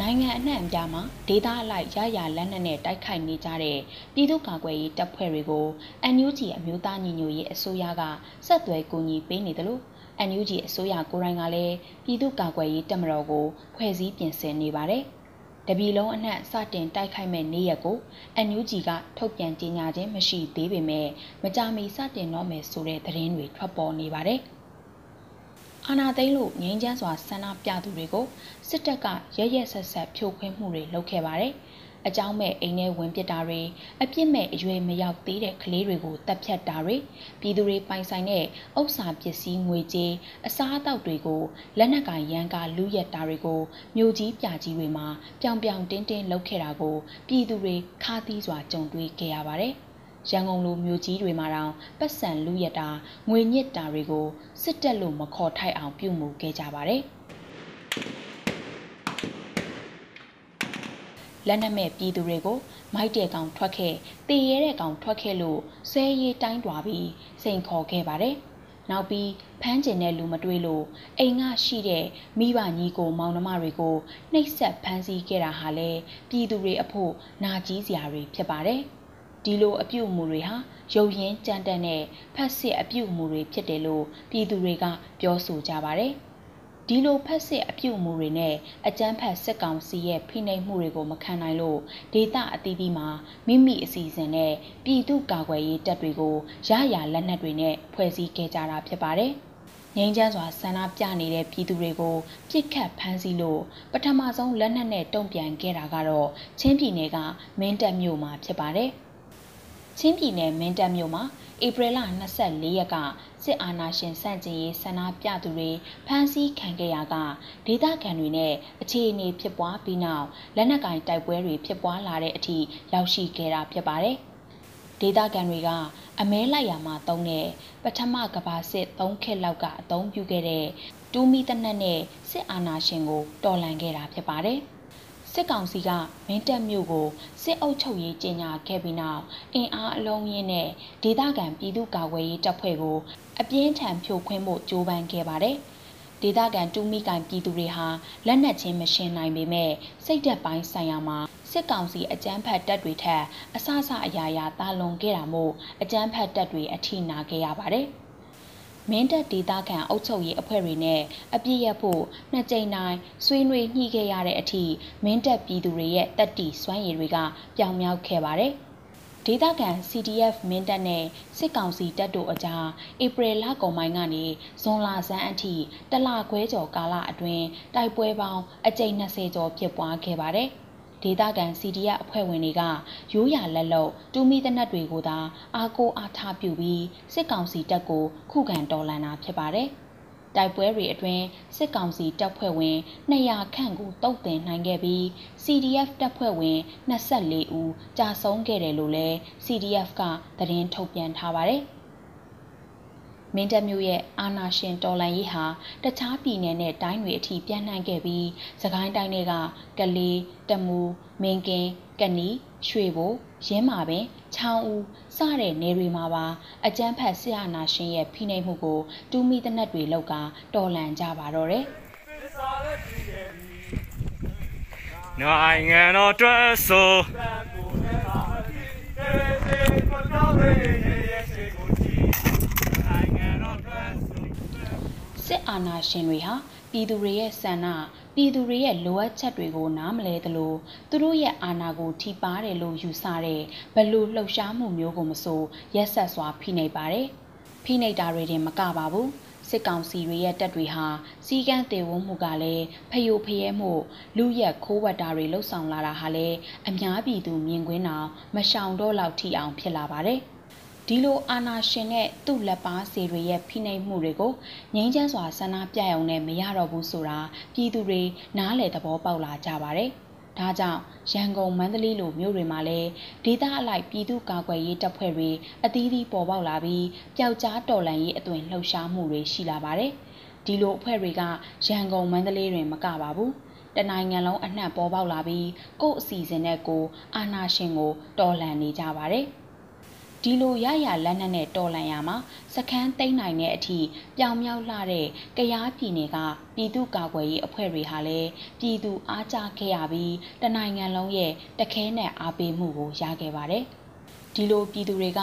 နိုင်ငံအနှံ့အပြားမှာဒေသအလိုက်ရရလက်နက်နဲ့တိုက်ခိုက်နေကြတဲ့ပြည်သူ့ကာကွယ်ရေးတပ်ဖွဲ့တွေကို NUG အမျိုးသားညီညွတ်ရေးအစိုးရကဆက်သွယ်ကူညီပေးနေတယ်လို့ NUG အစိုးရကိုယ်တိုင်ကလည်းပြည်သူ့ကာကွယ်ရေးတပ်မတော်ကိုဖွဲ့စည်းပြင်ဆင်နေပါတယ်။တပြည်လုံးအနှံ့စတင်တိုက်ခိုက်မဲ့နေ့ရက်ကို NUG ကထုတ်ပြန်ကြေညာခြင်းမရှိသေးပေမဲ့မကြမီစတင်တော့မယ်ဆိုတဲ့သတင်းတွေထွက်ပေါ်နေပါတယ်။ အာနာသိန်းလို့ငိမ့်ချမ်းစွာဆန္ဒပြသူတွေကိုစစ်တပ်ကရရက်ဆက်ဆက်ဖြိုခွင်းမှုတွေလုပ်ခဲ့ပါတယ်။အကြောင်းမဲ့အိမ်ထဲဝင်ပစ်တာတွေအပြစ်မဲ့အရွယ်မရောက်သေးတဲ့ကလေးတွေကိုတပ်ဖြတ်တာတွေပြည်သူတွေပိုင်ဆိုင်တဲ့ဥစ္စာပစ္စည်းငွေကြေးအစားအသောက်တွေကိုလက်နက်ကရန်ကာလူရက်တာတွေကိုမြို့ကြီးပြကြီးတွေမှာပြောင်ပြောင်တင်းတင်းလုပ်ခဲ့တာကိုပြည်သူတွေခါးသီးစွာကြုံတွေ့ခဲ့ရပါတယ်။ ရန်ကုန်လိုမြို့ကြီးတွေမှာတောင်ပတ်စံလူရတာငွေညစ်တာတွေကိုစစ်တပ်လို့မခေါ်ထိုက်အောင်ပြုမှုခဲ့ကြပါတယ်လက်နက်မဲ့ပြည်သူတွေကိုမိုက်တဲ့ကောင်ထွက်ခဲ့တည်ရဲတဲ့ကောင်ထွက်ခဲ့လို့ဆဲရီတိုင်းတွာပြီးစိန်ခေါ်ခဲ့ပါတယ်နောက်ပြီးဖမ်းကျင်တဲ့လူမတွေ့လို့အိမ်ကရှိတဲ့မိဘညီကိုမောင်နှမတွေကိုနှိပ်စက်ဖမ်းဆီးခဲ့တာဟာလည်းပြည်သူတွေအဖို့နာကြီးစရာတွေဖြစ်ပါတယ်။ ဒီလိုအပြုအမူတွေဟာရုပ်ရင်းကြမ်းတမ်းတဲ့ဖက်စစ်အပြုအမူတွေဖြစ်တယ်လို့ပြည်သူတွေက ပြောဆိုကြပါတယ်။ဒီလိုဖက်စစ်အပြုအမူတွေနဲ့အကြမ်းဖက်စစ်ကောင်စီရဲ့ဖိနှိပ်မှုတွေကိုမခံနိုင်လို့ဒေသအသီးသီးမှာမိမိအစီအစဉ်နဲ့ပြည်သူ့ကာကွယ်ရေးတပ်တွေကိုရရလက်နက်တွေနဲ့ဖွဲ့စည်းခဲ့ကြတာဖြစ်ပါတယ်။ငိမ့်ချမ်းစွာဆန္ဒပြနေတဲ့ပြည်သူတွေကိုပြစ်ခတ်ဖမ်းဆီးလို့ပထမဆုံးလက်နက်နဲ့တုံ့ပြန်ခဲ့တာကတော့ချင်းပြည်နယ်ကမင်းတပ်မြို့မှာဖြစ်ပါတယ်။ ချင်းပြည်နယ်မင်းတပ်မြို့မှာဧပြီလ24ရက်ကစစ်အာဏာရှင်စန့်ကျင်ရေးဆန္ဒပြသူတွေဖမ်းဆီးခံခဲ့ရကဒေသခံတွေနဲ့အခြေအနေဖြစ်ပွားပြီးနောက်လက်နက်ကင်တိုက်ပွဲတွေဖြစ်ပွားလာတဲ့အထိရောက်ရှိခဲ့တာဖြစ်ပါတယ်။ဒေသခံတွေကအမဲလိုက်ရမှာတုံးတဲ့ပထမကဘာစစ်3ခက်လောက်ကအသုံးပြုခဲ့တဲ့တူမီတနက်နဲ့စစ်အာဏာရှင်ကိုတော်လှန်ခဲ့တာဖြစ်ပါတယ်။ စစ်ကောင်စီကမင်းတပ်မြို့ကိုစစ်အုပ်ချုပ်ရေးကြီးညာခဲ့ပြီးနောက်အင်အားအလုံးရင်းနဲ့ဒေသခံပြည်သူ့ကာကွယ်ရေးတပ်ဖွဲ့ကို အပြင်းထန်ဖြိုခွင်းဖို့ကြိုးပမ်းခဲ့ပါတယ်။ဒေသခံတူမီကန်ပြည်သူတွေဟာလက်နက်ချင်းမရှင်းနိုင်ပေမဲ့စိတ်သက်ပိုင်းဆိုင်ရာမှာစစ်ကောင်စီအကြမ်းဖက်တပ်တွေထက်အဆအဆအရာရာတာလွန်ခဲ့တာမို့အကြမ်းဖက်တပ်တွေအထိနာခဲ့ရပါတယ်။ မင်းတပ်ဒေသခံအုပ်ချုပ်ရေးအဖွဲ့တွေနဲ့အပြစ်ရဖို့နှစ်ကြိမ်တိုင်းဆွေးနွေးညှိခဲ့ရတဲ့အထိမင်းတပ်ပြည်သူတွေရဲ့တက်တီစွမ်းရည်တွေကပြောင်မြောက်ခဲ့ပါတယ်။ဒေသခံ CDF မင်းတပ်နဲ့စစ်ကောင်စီတပ်တို့အကြားဧပြီလကုန်ပိုင်းကနေဇွန်လဆန်းအထိတလခွဲကျော်ကာလအတွင်းတိုက်ပွဲပေါင်းအကြိမ်20ကျော်ဖြစ်ပွားခဲ့ပါတယ်။ ဒေသခံ CDF အဖွဲ့ဝင်တွေက ရိုးရာလက်လုံတူမီတနက်တွေကိုသာ အားကိုးအားထားပြုပြီး စစ်ကောင်စီတပ်ကို ခုခံတော်လှန်တာဖြစ်ပါတယ်။တိုက်ပွဲတွေအတွင်း စစ်ကောင်စီတပ်ဖွဲ့ဝင်200ခန့်ကိုတုတ်တင်နိုင်ခဲ့ပြီး CDF တပ်ဖွဲ့ဝင်24ဦးကြာဆုံးခဲ့တယ်လို့လည်း CDF က သတင်းထုတ်ပြန်ထားပါတယ်။ မင်းတပ်မျိုးရဲ့အာဏာရှင်တော်လှန်ရေးဟာတခြားပြည်နယ်နဲ့တိုင်းတွေအထိပြန့်နှံ့ခဲ့ပြီးစကိုင်းတိုင်းတွေကကလေးတမူမင်းကင်းကနီရွှေဘိုရင်းမာပင်ချောင်းဦးစတဲ့နယ်တွေမှာပါအကြမ်းဖက်ဆရာနာရှင်ရဲ့ဖိနှိပ်မှုကိုတူးမီတနက်တွေလောက်ကတော်လှန်ကြပါတော့တယ်နိုင်ငံတော်အတွက်ဆို စစ်အာဏာရှင်တွေဟာပြည်သူတွေရဲ့ဆန္ဒပြည်သူတွေရဲ့လိုအပ်ချက်တွေကိုနားမလဲသလိုသူတို့ရဲ့အာဏာကိုထိပါတယ်လို့ယူဆတဲ့ဘလူလှုပ်ရှားမှုမျိုးကိုမဆိုရက်ဆက်စွာဖိနှိပ်ပါတယ်။ဖိနှိပ်တာတွေတင်မကပါဘူး။စစ်ကောင်စီတွေရဲ့တပ်တွေဟာစီကန်းတေဝမှုကလည်းဖယိုဖယဲမှုလူရက်ခိုးဝတ်တာတွေလှုပ်ဆောင်လာတာဟာလည်းအများပြည်သူမြင်ကွင်းအောင်မရှောင်တော့လောက်ထိအောင်ဖြစ်လာပါတယ်။ ဒီလိုအာဏာရှင်နဲ့သူ့လက်ပါစေတွေရဲ့ဖိနှိပ်မှုတွေကိုငြိမ်းချမ်းစွာဆန္ဒပြရုံနဲ့မရတော့ဘူးဆိုတာပြည်သူတွေနားလည်သဘောပေါက်လာကြပါတယ်။ဒါကြောင့်ရန်ကုန်မန္တလေးလိုမြို့တွေမှာလည်းဒေသအလိုက်ပြည်သူ့ကာကွယ်ရေးတပ်ဖွဲ့တွေအသီးသီးပေါ်ပေါက်လာပြီးပျောက်ကြားတော်လှန်ရေးအသွင်လှုပ်ရှားမှုတွေရှိလာပါတယ်။ဒီလိုအဖွဲ့တွေကရန်ကုန်မန္တလေးတွင်မကပါဘူး။တနိုင်ငံလုံးအနှံ့ပေါ်ပေါက်လာပြီးကို့အစီအစဉ်နဲ့ကိုအာနာရှင်ကိုတော်လှန်နေကြပါတယ်။ ဒီလိုရရလက်နက်နဲ့တော်လန်ရမှာစခန်းသိမ်းနိုင်တဲ့အထိပြောင်မြောက်လှတဲ့ကရားပြည်နယ်ကပြည်သူ့ကာကွယ်ရေးအဖွဲ့တွေဟာလည်းပြည်သူအားကျခဲ့ရပြီးတနိုင်ငံလုံးရဲ့တခဲနဲ့အားပေးမှုကိုရခဲ့ပါတယ်။ ဒီလိုပြည်သူတွေက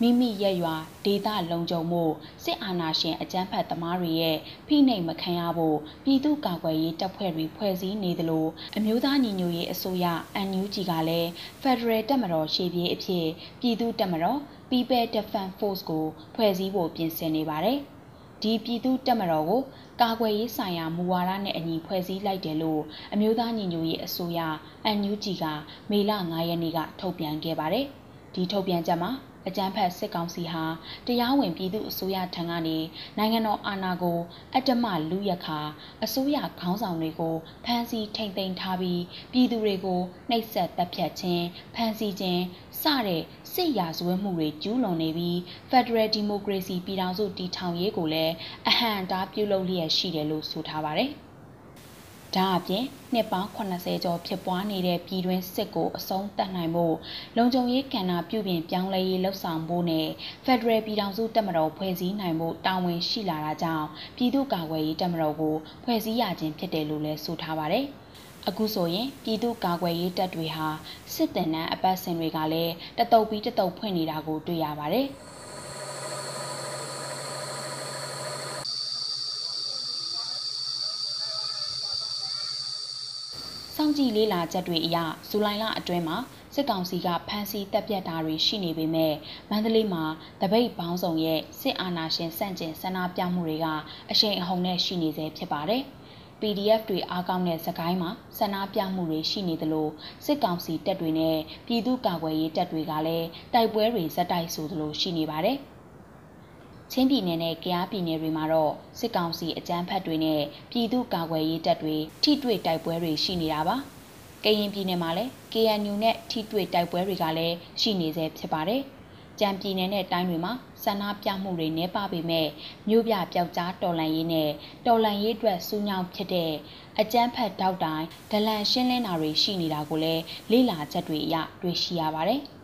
မိမိရဲ့ရွာဒေသလုံခြုံမှုစစ်အာဏာရှင်အကြမ်းဖက်သမားတွေရဲ့ဖိနှိပ်မခံရဖို့ပြည်သူ့ကာကွယ်ရေးတပ်ဖွဲ့တွေဖွဲ့စည်းနေသလိုအမျိုးသားညီညွတ်ရေးအစိုးရ NUG ကလည်း Federal တပ်မတော်ရှေ့ပြေးအဖြစ်ပြည်သူ့တပ်မတော် People Defense Force ကိုဖွဲ့စည်းဖို့ပြင်ဆင်နေပါတယ်။ဒီပြည်သူတပ်မတော်ကိုကာကွယ်ရေးဆိုင်ရာမူဝါဒနဲ့အညီဖွဲ့စည်းလိုက်တယ်လို့အမျိုးသားညီညွတ်ရေးအစိုးရ NUG ကမေလ9ရက်နေ့ကထုတ်ပြန်ခဲ့ပါတယ်။ ဒီထုတ်ပြန်ချက်မှာအကြမ်းဖက်စစ်ကောင်စီဟာတရားဝင်ပြည်သူအစိုးရထံကနေနိုင်ငံတော်အာဏာကိုအတ္တမလူရခါအစိုးရခေါင်းဆောင်တွေကိုဖမ်းဆီးထိန်သိမ်းထားပြီးပြည်သူတွေကိုနှိပ်စက်တပ်ဖြတ်ခြင်းဖမ်းဆီးခြင်းစတဲ့စစ်ရာဇဝတ်မှုတွေကျူးလွန်နေပြီး Federal Democracy ပြည်ထောင်စုတည်ထောင်ရေးကိုလည်းအဟံအတားပြုလုပ်လျက်ရှိတယ်လို့ဆိုထားပါတယ်။ ဒါအပြင်နှစ်ပေါင်း80ကျော်ဖြစ်ပွားနေတဲ့ပြည်တွင်းစစ်ကိုအဆုံးသတ်နိုင်ဖို့လုံခြုံရေးကဏ္ဍပြုပြင်ပြောင်းလဲရေးလှုပ်ဆောင်ဖို့နဲ့ Federal ပြည်ထောင်စုတပ်မတော်ဖွဲ့စည်းနိုင်ဖို့တာဝန်ရှိလာတာကြောင့်ပြည်သူ့ကာကွယ်ရေးတပ်မတော်ကိုဖွဲ့စည်းရခြင်းဖြစ်တယ်လို့လည်းဆိုထားပါတယ်။အခုဆိုရင်ပြည်သူ့ကာကွယ်ရေးတပ်တွေဟာစစ်တပ်နှံအပတ်စဉ်တွေကလည်းတတုပ်ပြီးတတုပ်ဖွင့်နေတာကိုတွေ့ရပါတယ်။ ကြည့်လေးလာချက်တွေအရဇူလိုင်လအတွင်းမှာစစ်ကောင်စီကဖမ်းဆီးတပ်ပြတ်တာတွေရှိနေပေမဲ့မန္တလေးမှာတပိတ်ပေါင်းစုံရဲ့စစ်အာဏာရှင်စန့်ကျင်ဆန္ဒပြမှုတွေကအရှိန်အဟုန်နဲ့ရှိနေသေးဖြစ်ပါတယ်။ PDF တွေအားကောင်းတဲ့စကိုင်းမှာဆန္ဒပြမှုတွေရှိနေသလိုစစ်ကောင်စီတပ်တွေနဲ့ပြည်သူ့ကာကွယ်ရေးတပ်တွေကလည်းတိုက်ပွဲတွေဇက်တိုက်ဆိုသလိုရှိနေပါတယ်။ ချင်းပြည်နယ်နဲ့ကယားပြည်နယ်တွေမှာတော့စစ်ကောင်စီအကြမ်းဖက်တွေနဲ့ပြည်သူ့ကာကွယ်ရေးတပ်တွေထိတွေ့တိုက်ပွဲတွေရှိနေတာပါ။ကရင်ပြည်နယ်မှာလည်း KNU နဲ့ထိတွေ့တိုက်ပွဲတွေကလည်းရှိနေဆဲဖြစ်ပါတယ်။ကြံပြည်နယ်နဲ့တိုင်းတွေမှာဆန္ဒပြမှုတွေနှဲပါပေမဲ့မြို့ပြပျောက်ကြားတော်လန်ရေးနဲ့တော်လန်ရေးအတွက်စူးညောင်းဖြစ်တဲ့အကြမ်းဖက်တောက်တိုင်ဒလန်ရှင်းလင်းတာတွေရှိနေတာကိုလည်းလေ့လာချက်တွေအရတွေ့ရှိရပါတယ်။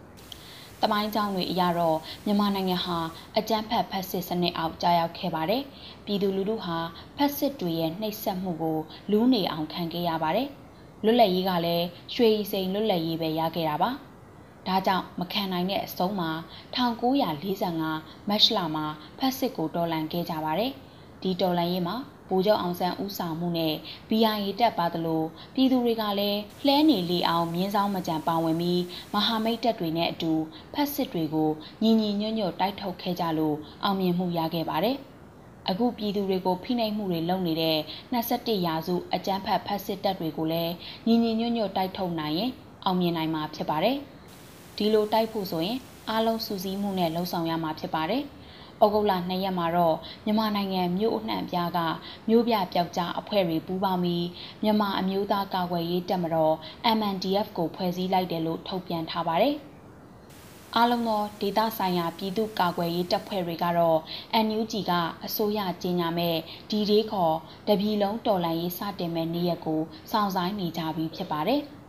တမိုင်းကြောင်းတွေအရတော့မြန်မာနိုင်ငံဟာအကြမ်းဖက်ဖက်စစ်စနစ်အောက်ကြာရောက်ခဲ့ပါတယ်။ပြည်သူလူထုဟာဖက်စစ်တွေရဲ့နှိပ်စက်မှုကိုလူးနေအောင်ခံခဲ့ရပါတယ်။လွတ်လပ်ရေးကလည်းရွှေစိန်လွတ်လပ်ရေးပဲရခဲ့တာပါ။ဒါကြောင့်မခံနိုင်တဲ့အဆုံးမှာ1945မတ်လမှာဖက်စစ်ကိုတော်လှန်ခဲ့ကြပါတယ်။ဒီတော်လှန်ရေးမှာ ဗိုလ်ချုပ်အောင်ဆန်းဦးဆောင်မှုနဲ့ BIA တက်ပါသလိုပြည်သူတွေကလည်းလှဲနေလီအောင်မြင်းဆောင်မကြံပါဝင်ပြီးမဟာမိတ်တပ်တွေနဲ့အတူဖက်စစ်တွေကိုညီညီညွတ်ညွတ်တိုက်ထုတ်ခဲ့ကြလို့အောင်မြင်မှုရခဲ့ပါတယ်။အခုပြည်သူတွေကိုဖိနှိပ်မှုတွေလုပ်နေတဲ့21ရာစုအကြမ်းဖက်ဖက်စစ်တပ်တွေကိုလည်းညီညီညွတ်ညွတ်တိုက်ထုတ်နိုင်ရင်အောင်မြင်နိုင်မှာဖြစ်ပါတယ်။ဒီလိုတိုက်ဖို့ဆိုရင်အားလုံးစူးစီးမှုနဲ့လှုံ့ဆော်ရမှာဖြစ်ပါတယ်။ ဩဂုတ်လ2ရက်မှာတော့မြန်မာနိုင်ငံမြို့အနှံ့အပြားကမြို့ပြပျောက်ကြားအဖွဲ့တွေပူးပေါင်းပြီးမြန်မာအမျိုးသားကာကွယ်ရေးတပ်မတော် MNDF ကိုဖွဲ့စည်းလိုက်တယ်လို့ထုတ်ပြန်ထားပါတယ်။အားလုံးသောဒေသဆိုင်ရာပြည်သူ့ကာကွယ်ရေးတပ်ဖွဲ့တွေကတော့ NUG ကအစိုးရကြီးညာမဲ့ဒီဒေးခေါ်တပြည်လုံးတော်လှန်ရေးစတင်မဲ့နေ့ရက်ကိုစောင့်ဆိုင်းနေကြပြီးဖြစ်ပါတယ်။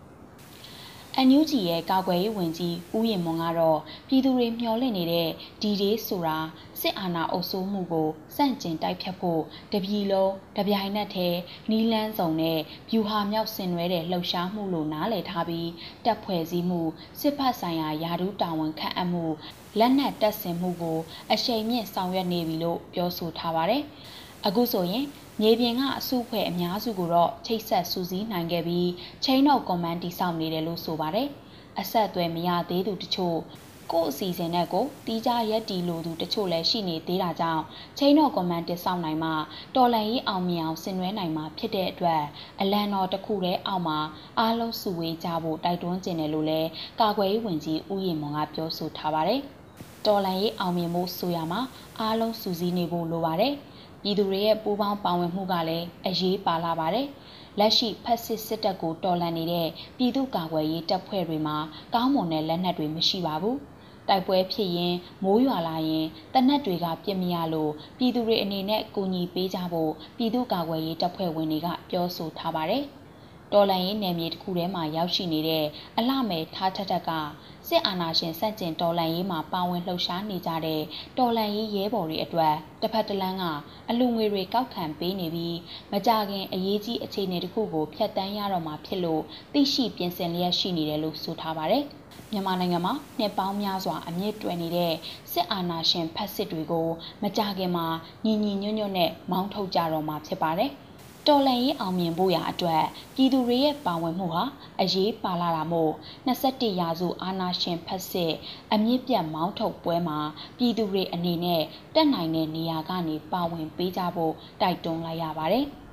NUG ရဲ့ကာကွယ်ရေးဝန်ကြီးဦးရင်မွန်ကတော့ပြည်သူတွေမျှော်လင့်နေတဲ့ဒီဒေးဆိုတာစစ်အာဏာအုပ်စိုးမှုကိုစန့်ကျင်တိုက်ဖြတ်ဖို့တပြည်လုံးတပြိုင်နက်တည်းနီးလန်းစုံနဲ့ဗျူဟာမြောက်ဆင်နွှဲတဲ့လှုပ်ရှားမှုလို့နားလည်ထားပြီးတပ်ဖွဲ့စည်းမှုစစ်ဖက်ဆိုင်ရာယာဒူးတာဝန်ခန့်အပ်မှုလက်နက်တပ်ဆင်မှုကိုအရှိန်မြင့်ဆောင်ရွက်နေပြီလို့ပြောဆိုထားပါတယ်။အခုဆိုရင် မြေပြင်ကအစုအဖွဲ့အများစုကိုတော့ချိတ်ဆက်စူးစီးနိုင်ခဲ့ပြီး chain of command တိစောက်နေတယ်လို့ဆိုပါတယ်။အဆက်အသွယ်မရသေးသူတချို့ကို့အစီအစဉ်နဲ့ကိုတီးကြရက်တီလိုသူတချို့လည်းရှိနေသေးတာကြောင့် chain of command တိစောက်နိုင်မှတော်လန်ရေးအောင်မြင်အောင်ဆင်နွှဲနိုင်မှာဖြစ်တဲ့အတွက်အလံတော်တစ်ခုတည်းအောက်မှာအားလုံးစုဝေးကြဖို့တိုက်တွန်းကျင်တယ်လို့လည်းကာကွယ်ရေးဝန်ကြီးဦးရင်မွန်ကပြောဆိုထားပါတယ်။တော်လန်ရေးအောင်မြင်မှုဆိုရမှာအားလုံးစုစည်းနေဖို့လိုပါတယ်။ ပြည်သူတွေရဲ့ပူးပေါင်းပါဝင်မှုကလည်းအရေးပါလာပါတယ်။လက်ရှိဖက်စစ်စစ်တပ်ကိုတော်လှန်နေတဲ့ပြည်သူ့ကာကွယ်ရေးတပ်ဖွဲ့တွေမှာကောင်းမွန်တဲ့လက်နက်တွေမရှိပါဘူး။တိုက်ပွဲဖြစ်ရင်မိုးရွာလာရင်တနက်တွေကပြစ်မရလို့ပြည်သူတွေအနေနဲ့ကူညီပေးကြဖို့ပြည်သူ့ကာကွယ်ရေးတပ်ဖွဲ့ဝင်တွေကပြောဆိုထားပါတယ်။ တော်လန်ရေးနယ်မြေတစ်ခုထဲမှာရောက်ရှိနေတဲ့အလှမယ်ထားထက်ထက်ကစစ်အာဏာရှင်စန့်ကျင်တော်လန်ရေးမှာပါဝင်လှုပ်ရှားနေကြတဲ့တော်လန်ရေးရဲဘော်တွေအတွက်တစ်ဖက်တစ်လမ်းကအလူငွေတွေကောက်ခံပေးနေပြီးမကြခင်အရေးကြီးအခြေအနေတစ်ခုကိုဖျက်ဆီးရတော့မှာဖြစ်လို့သိရှိပြင်ဆင်လျက်ရှိနေတယ်လို့ဆိုထားပါတယ်။မြန်မာနိုင်ငံမှာနှစ်ပေါင်းများစွာအမြင့်တွယ်နေတဲ့စစ်အာဏာရှင်ဖက်စစ်တွေကို မကြခင်မှာညီညီညွတ်ညွတ်နဲ့မောင်းထုတ်ကြတော့မှာဖြစ်ပါတယ်။ တော်လှန်ရေးအောင်မြင်ဖို့ရာအတွက်ပြည်သူတွေရဲ့ပါဝင်မှုဟာအရေးပါလာတာမို့21ရာစုအာဏာရှင်ဖက်စစ်အမြင့်ပြတ်မောင်းထုတ်ပွဲမှာပြည်သူတွေအနေနဲ့တက်နိုင်တဲ့နေရာကနေပါဝင်ပေးကြဖို့တိုက်တွန်းလိုက်ရပါတယ်။